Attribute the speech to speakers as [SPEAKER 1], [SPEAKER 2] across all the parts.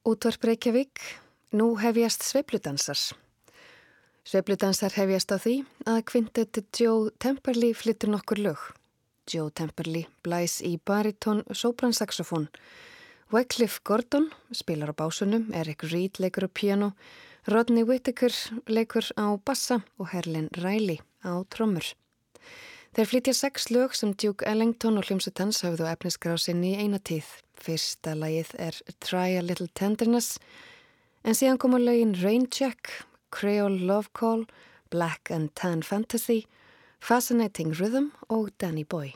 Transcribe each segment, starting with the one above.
[SPEAKER 1] Útvarp Reykjavík, nú hefjast sveipludansar. Sveipludansar hefjast á því að kvintetu Joe Temperley flyttur nokkur lög. Joe Temperley blæs í baritón sopransaxofón. Wycliffe Gordon spilar á básunum, Eric Reed leikur á piano, Rodney Whittaker leikur á bassa og Herlin Riley á trommur. Þeir flytja sex lög sem Duke Ellington og hljómsutans hafðu efniskrásinni í eina tíð. Fyrsta lagið er Try a Little Tenderness en síðan koma lögin Rain Check, Creole Love Call, Black and Tan Fantasy, Fascinating Rhythm og Danny Boy.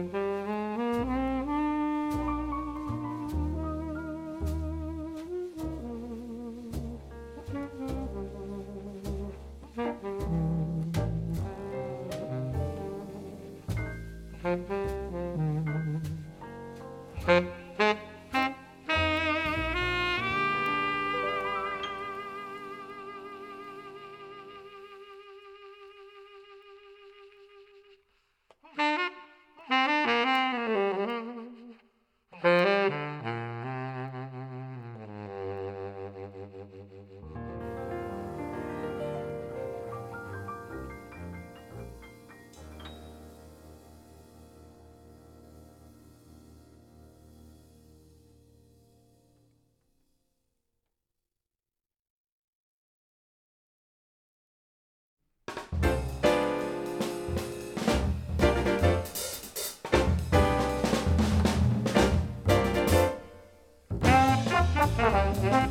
[SPEAKER 1] Mm-hmm.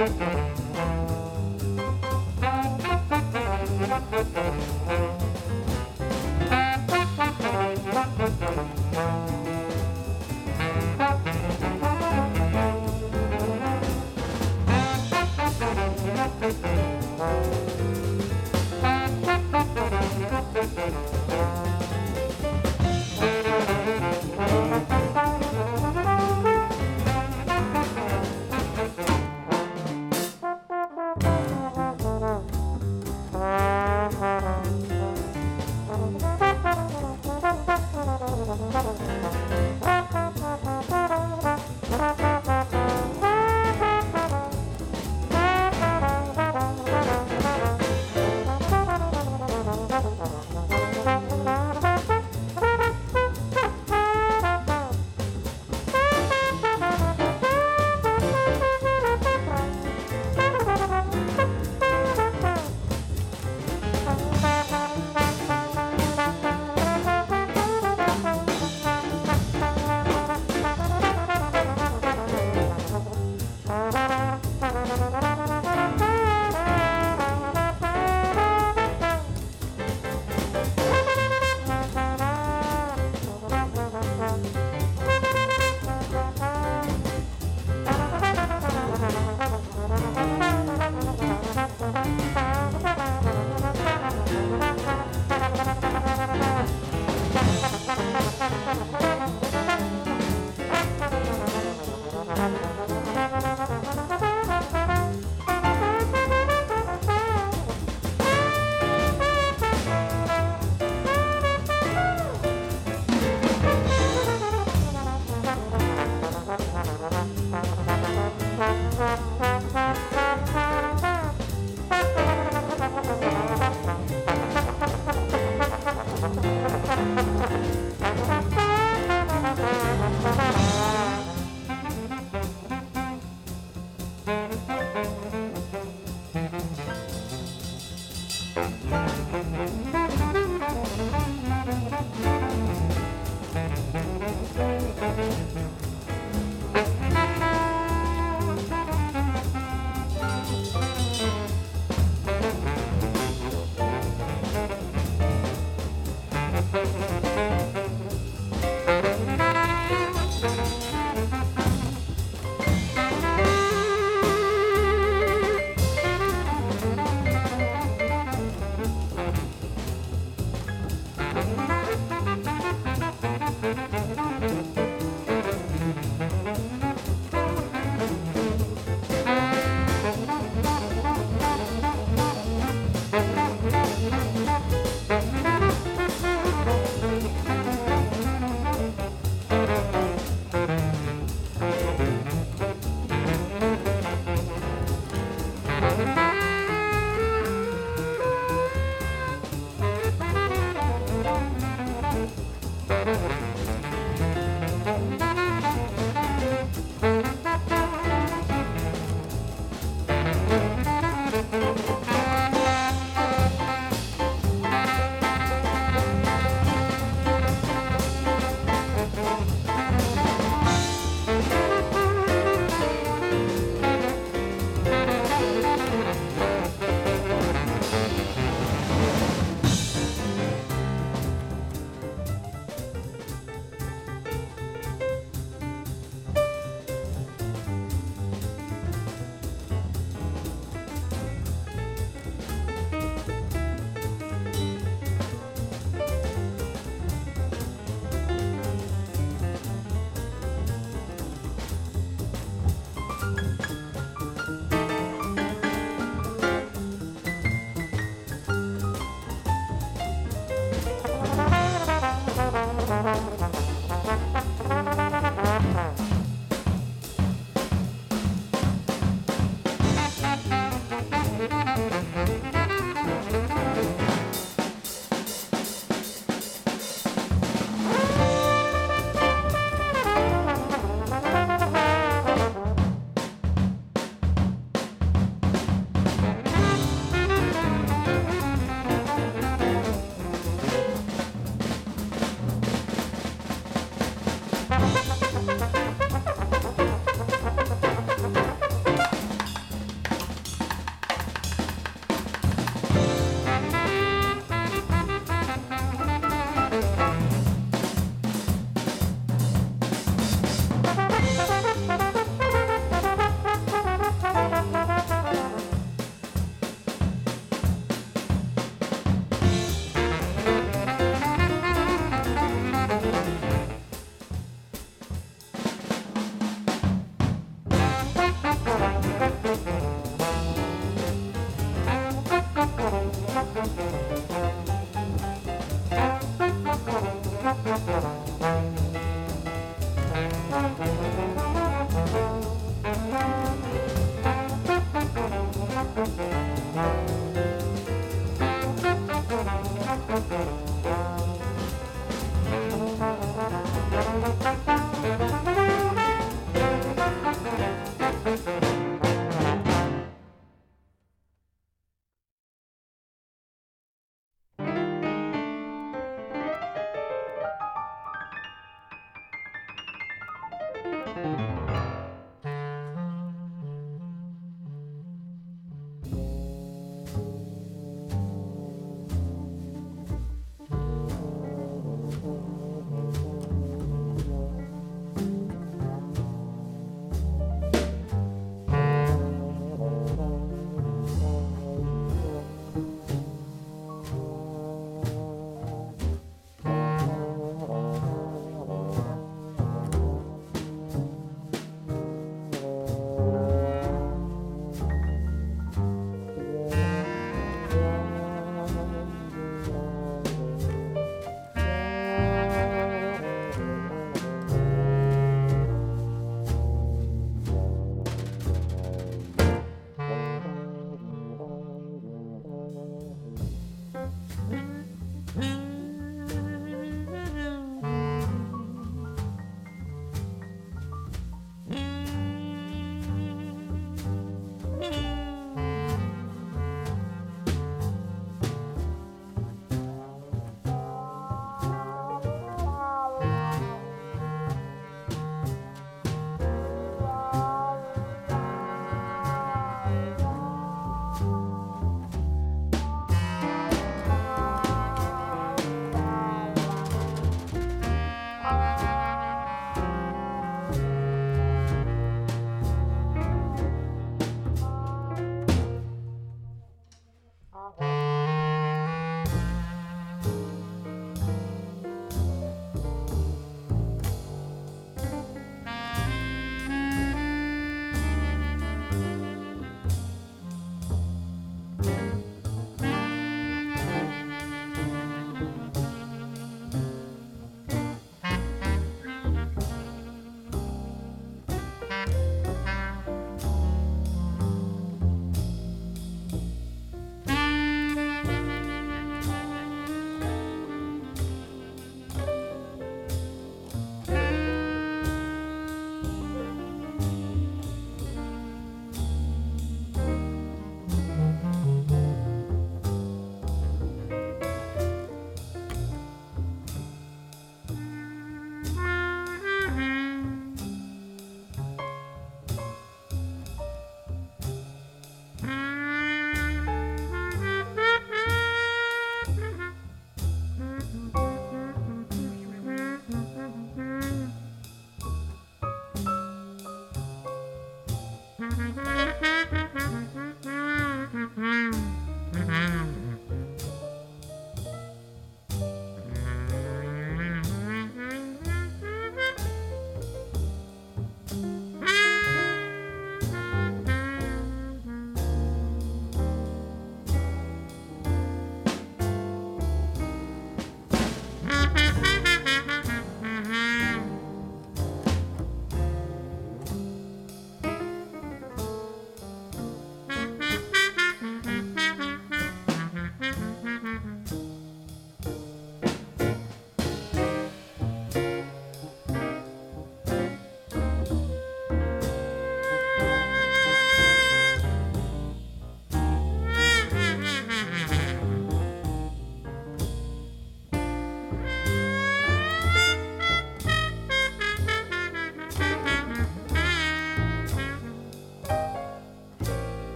[SPEAKER 2] thank you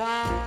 [SPEAKER 2] why.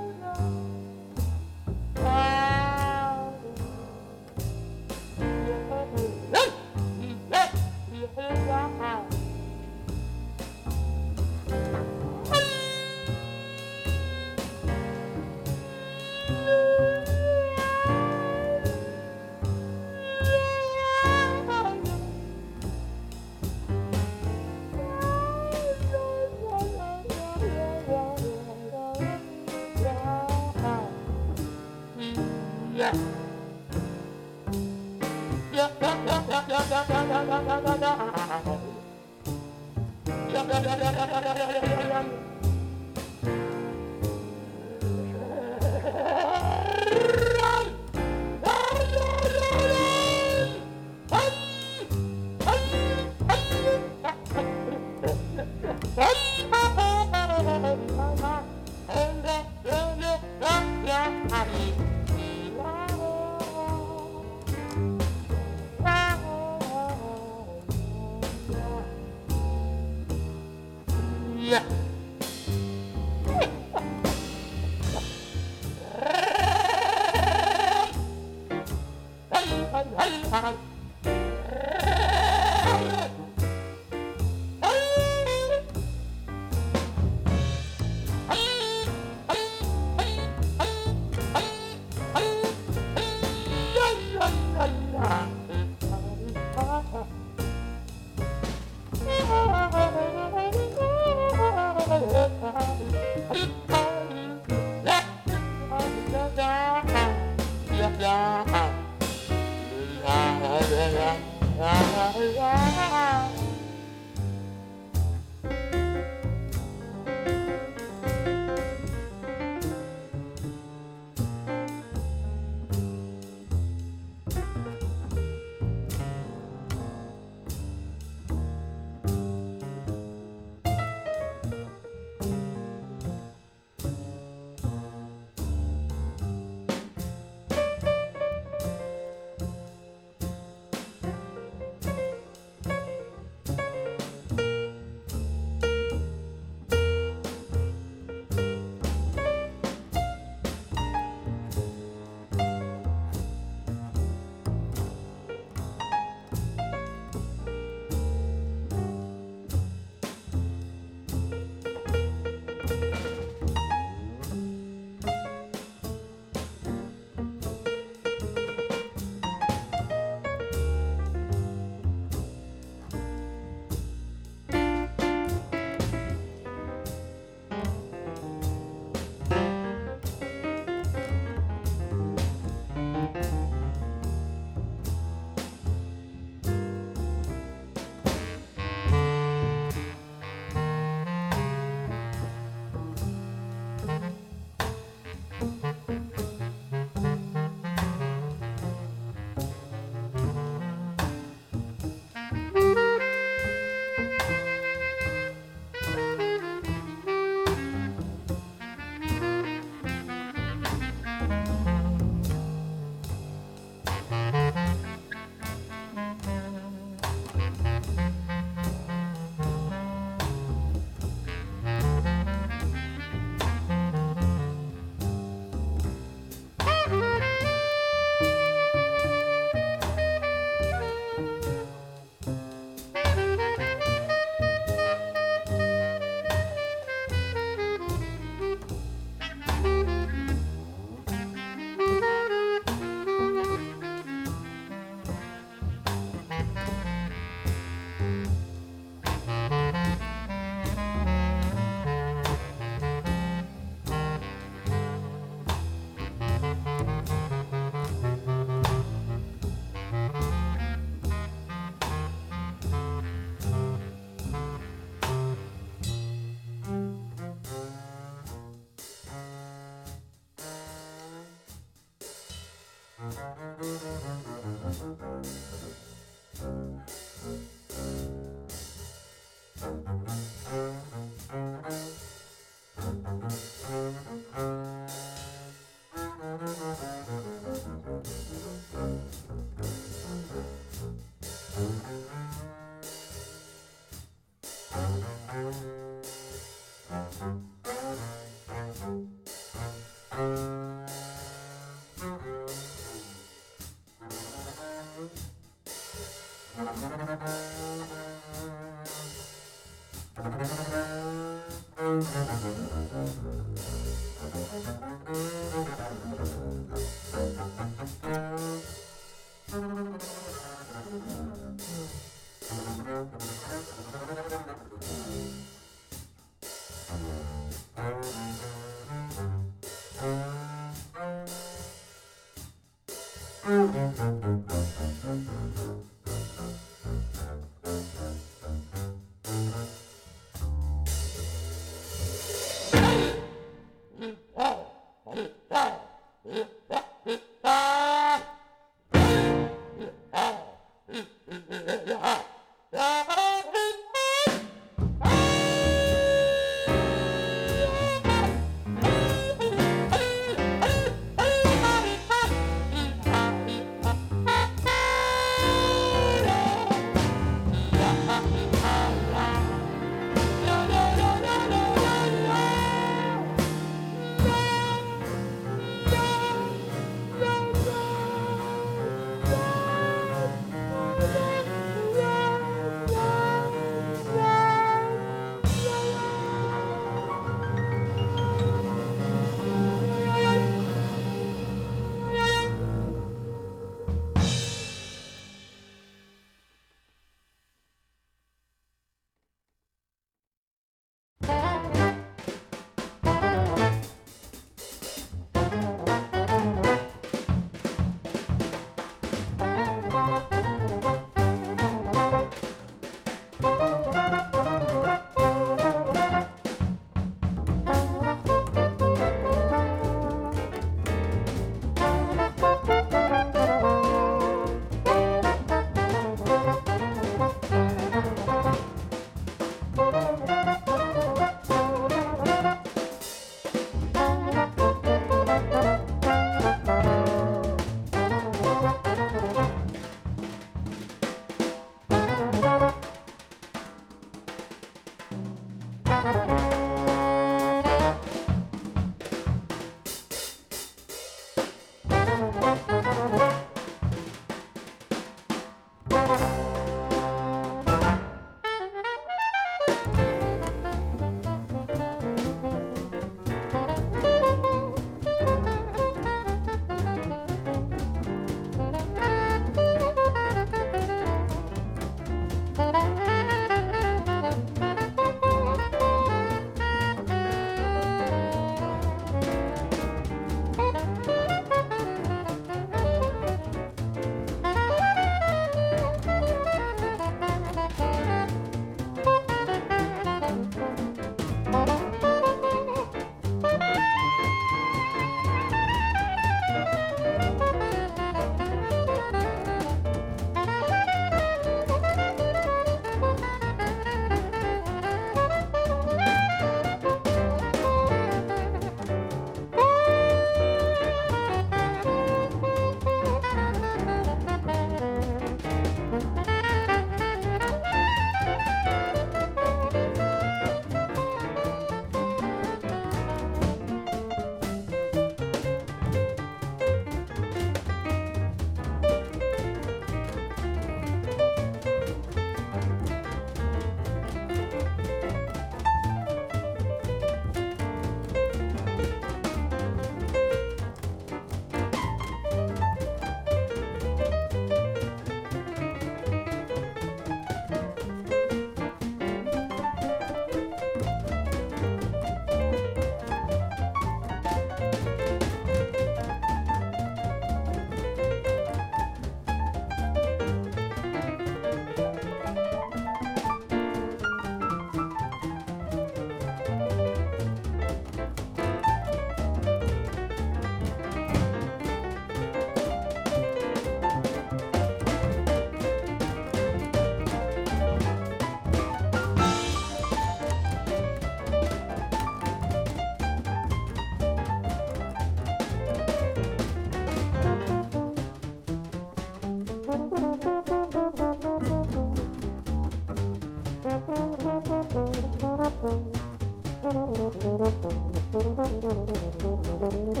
[SPEAKER 2] 안녕.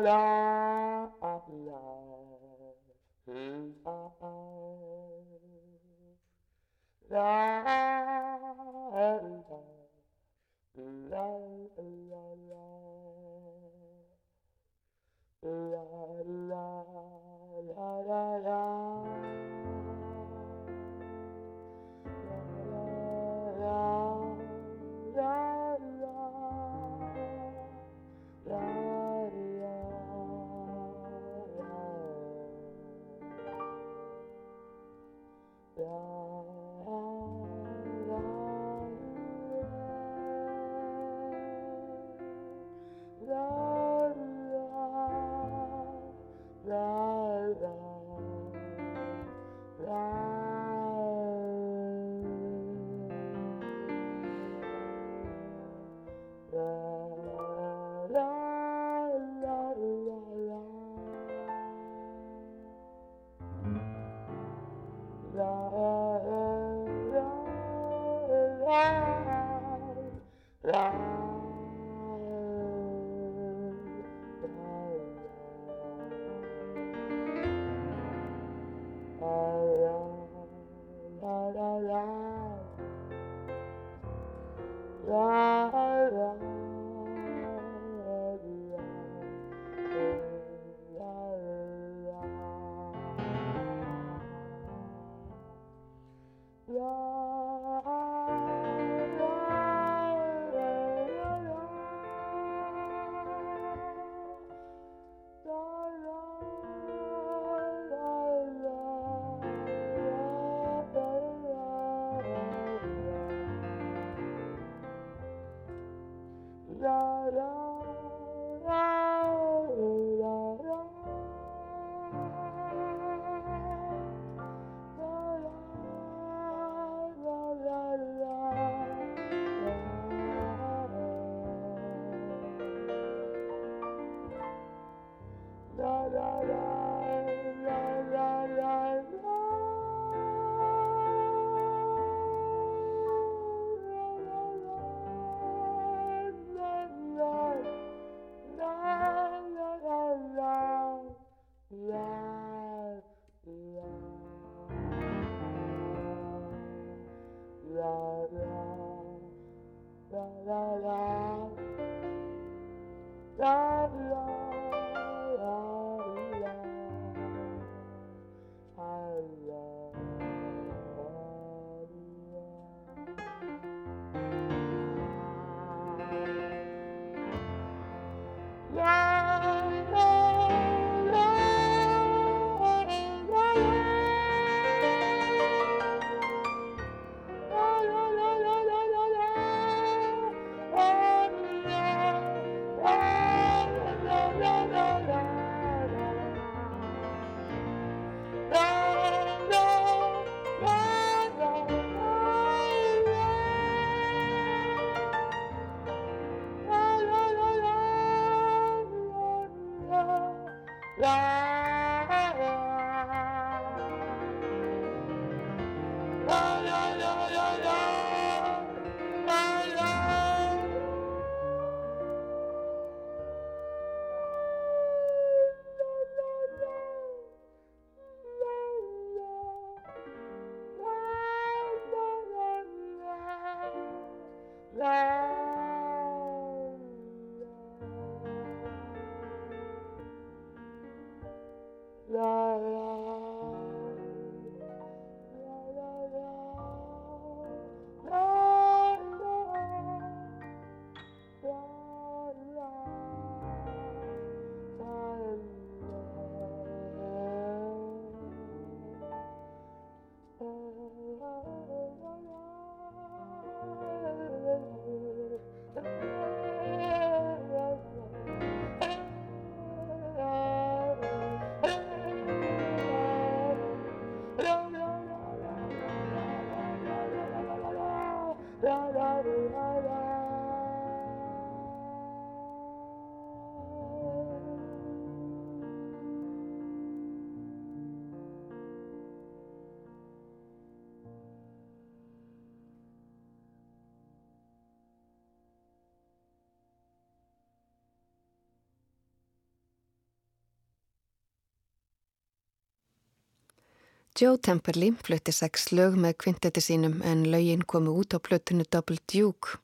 [SPEAKER 2] Voilà.
[SPEAKER 1] Joe Temperley flutti sex lög með kvintetti sínum en lögin komu út á plötunu Double Duke.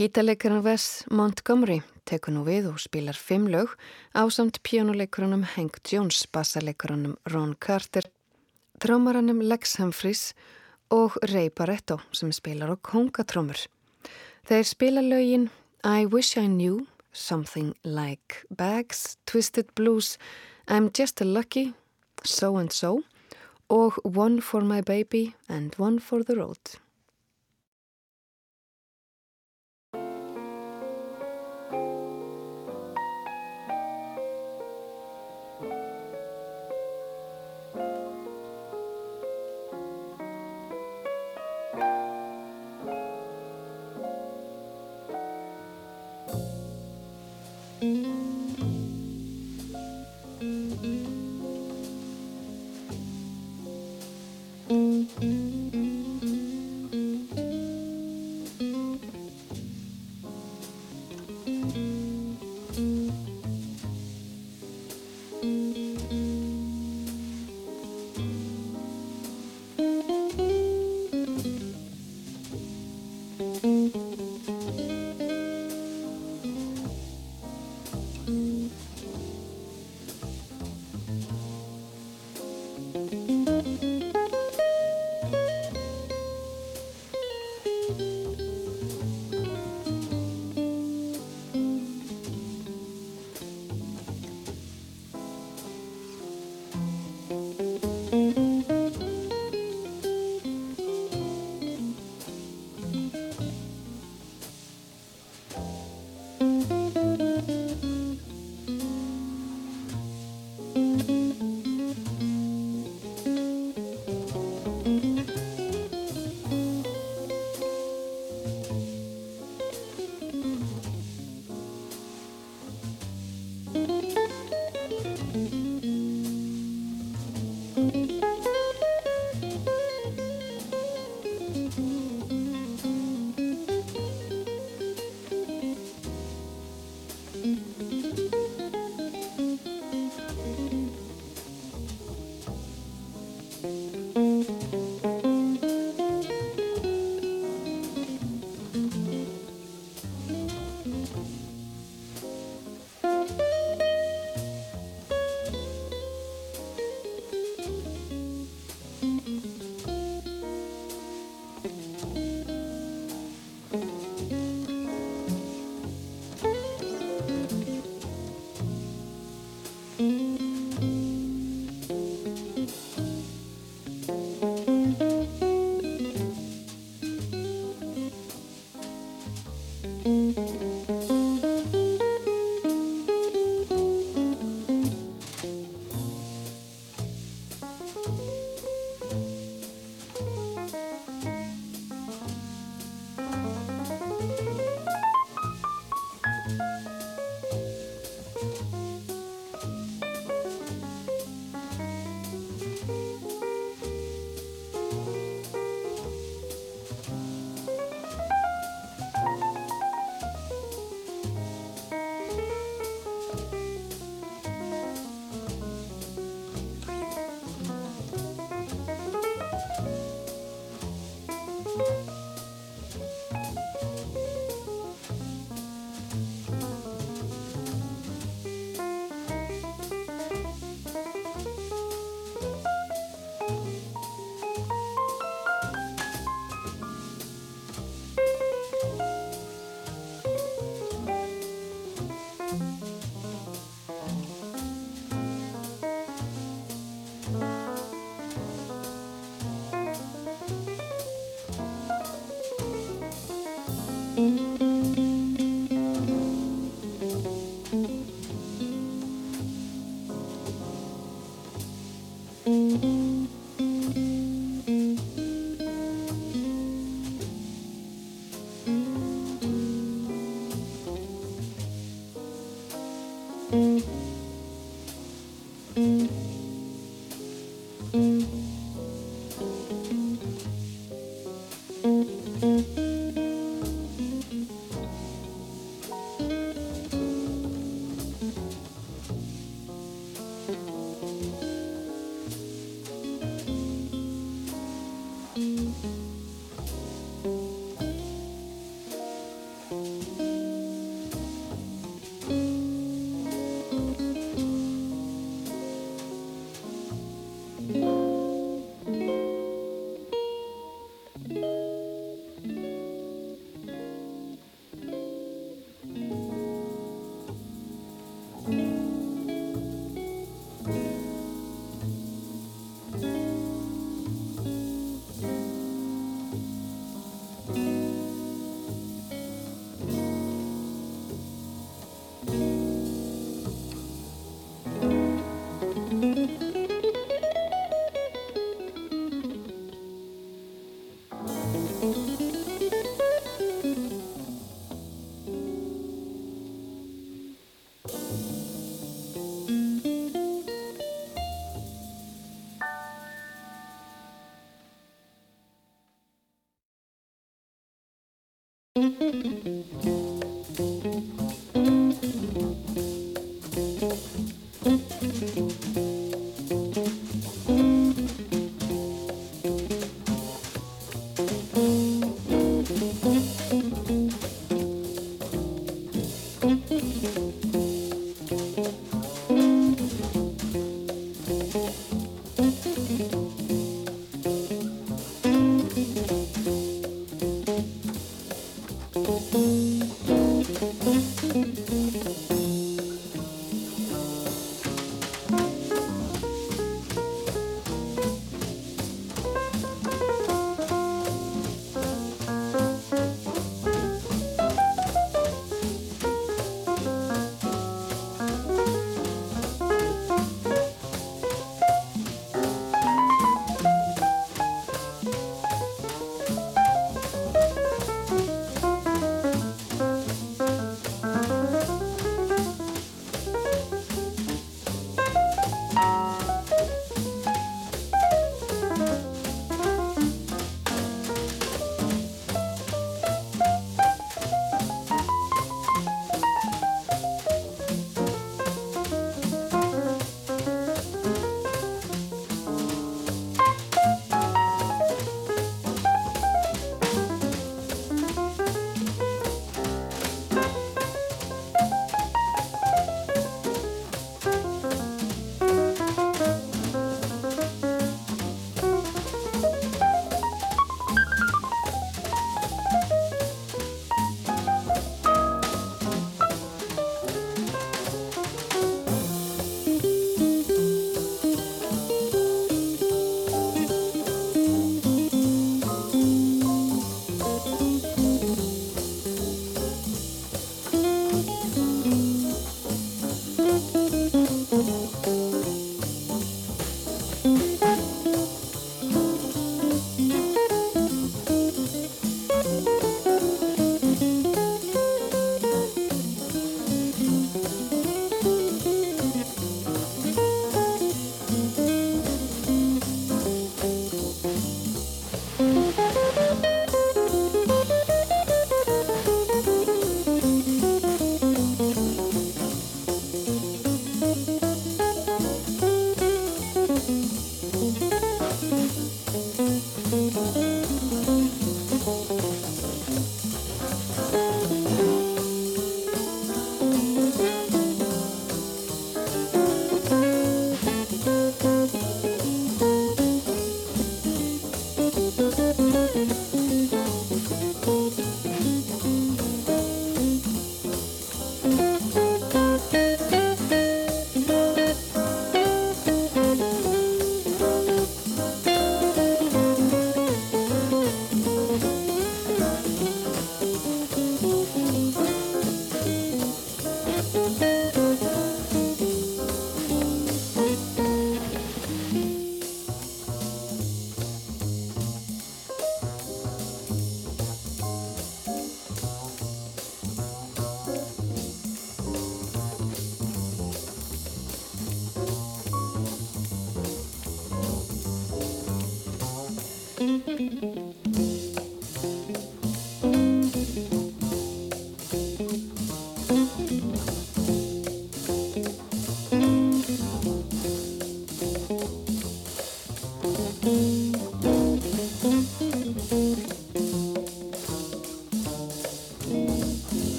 [SPEAKER 1] Gítarleikarinn Wes Montgomery tekur nú við og spilar fimm lög á samt pjánuleikarunum Hank Jones, bassarleikarunum Ron Carter, trámarannum Lex Humphries og Ray Barretto sem spilar á kongatrómur. Þeir spila lögin I Wish I Knew, Something Like Bags, Twisted Blues, I'm Just a Lucky, So and So og One for my baby and One for the road.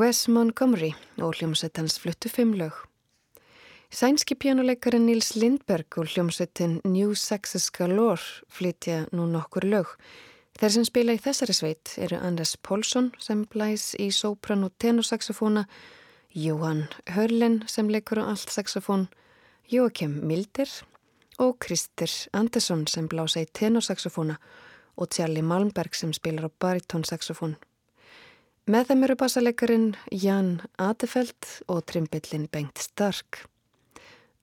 [SPEAKER 1] Wes Montgomery og hljómsveit hans fluttu fimm lög. Sænski pjánuleikarin Nils Lindberg og hljómsveitin New Sexes Galore flytja nú nokkur lög. Þeir sem spila í þessari sveit eru Anders Pólsson sem blæs í sopran og tenorsaxofóna, Jóhann Hörlin sem leikur á allt saxofón, Jóakim Mildir og Kristir Andersson sem blása í tenorsaxofóna og Charlie Malmberg sem spilar á baritónsaxofón. Með þeim eru bassalegarin Jan Adefeld og trimbillin Bengt Stark.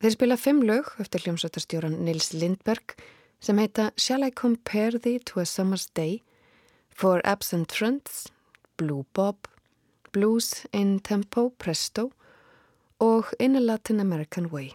[SPEAKER 1] Þeir spila fimm lög eftir hljómsveitarstjóran Nils Lindberg sem heita Shall I Compare Thee to a Summer's Day, For Absent Friends, Blue Bob, Blues in Tempo Presto og In a Latin American Way.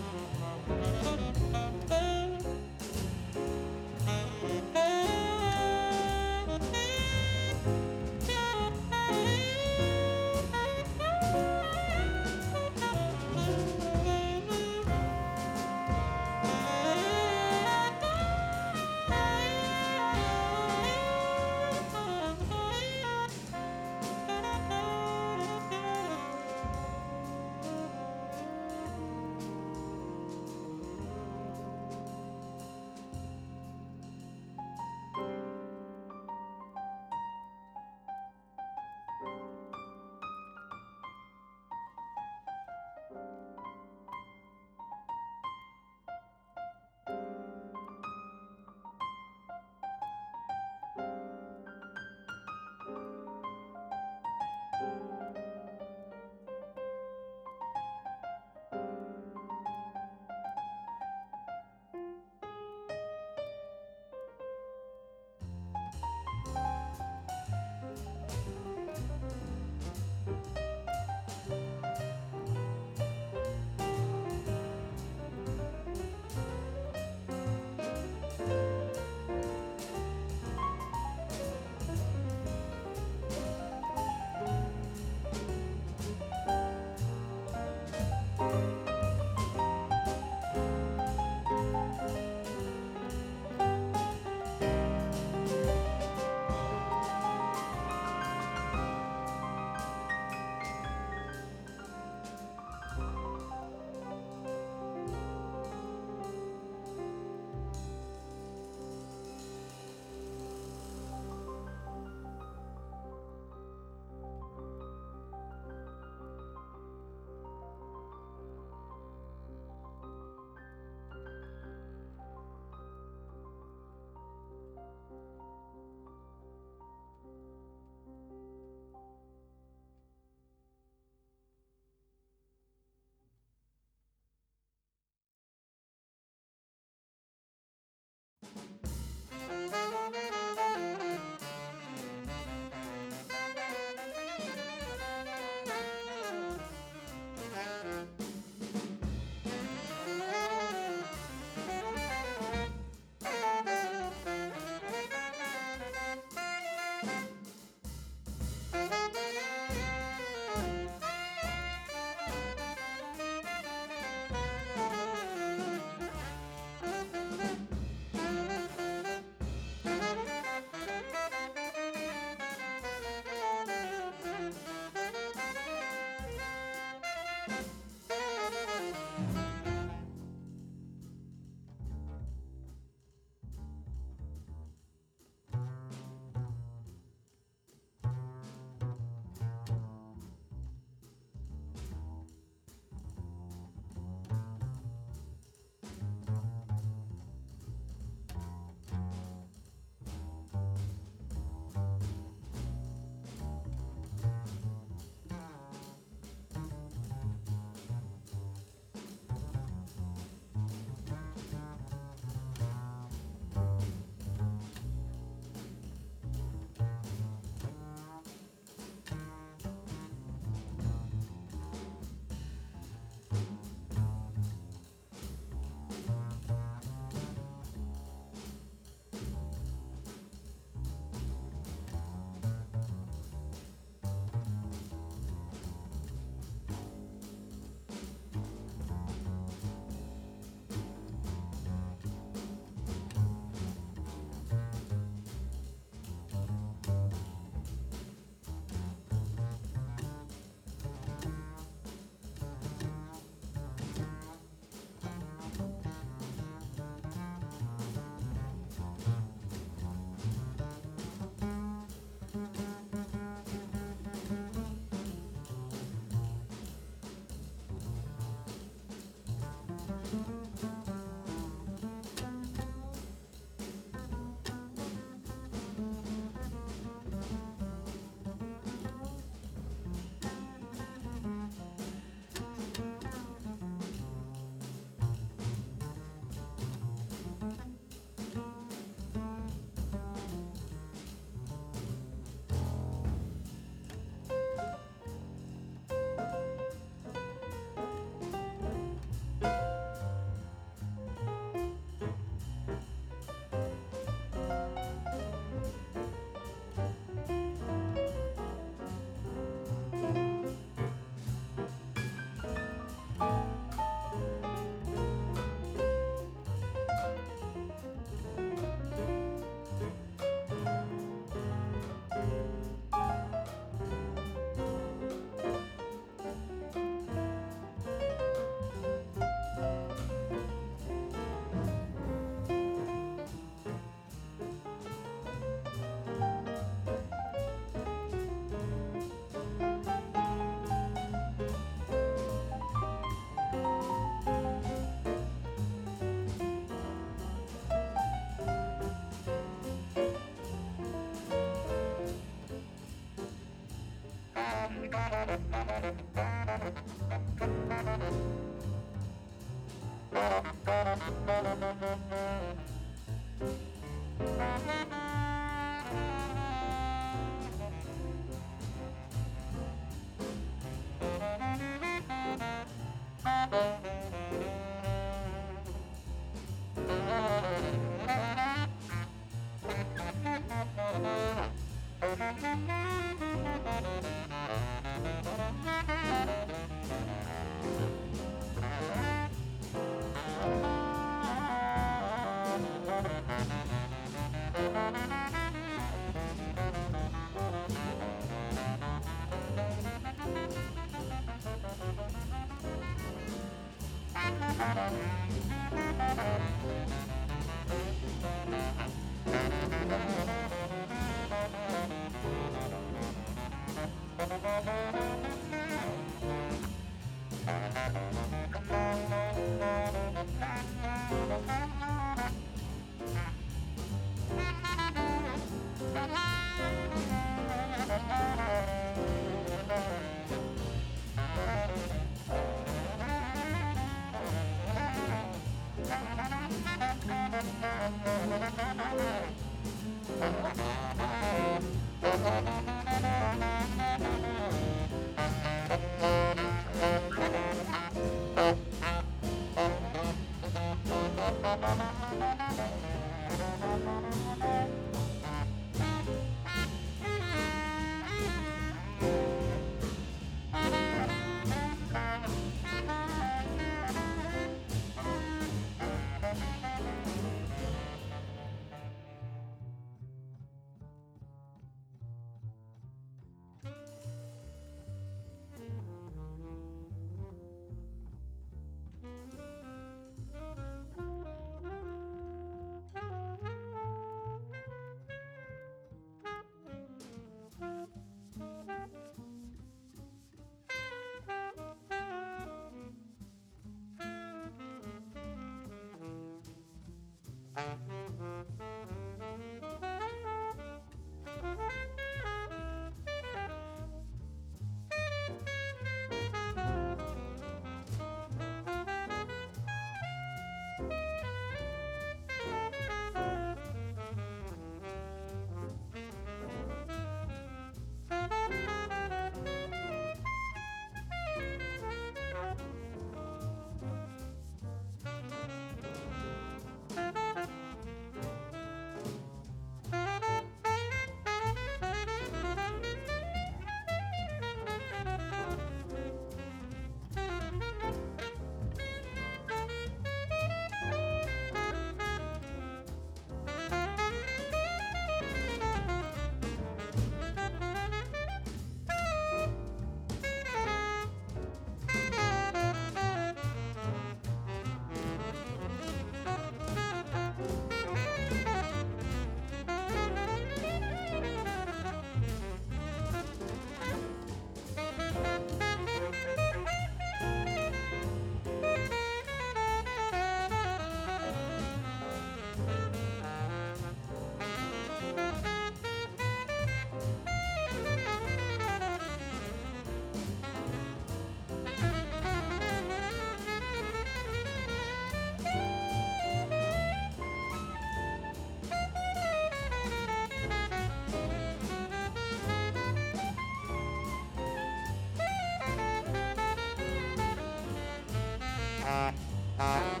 [SPEAKER 1] Bye. Uh -huh.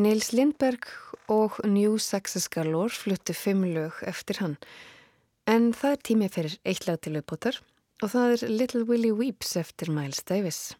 [SPEAKER 1] Nils Lindberg og New Success Galore fluttu fimm lög eftir hann. En það er tími fyrir eitt lag til uppbótar og það er Little Willie Weeps eftir Miles Davis.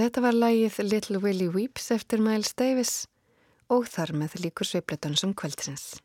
[SPEAKER 1] Þetta var lægið Little Willie Weeps eftir Miles Davis og þar með líkur sveipledansum kvöldsins.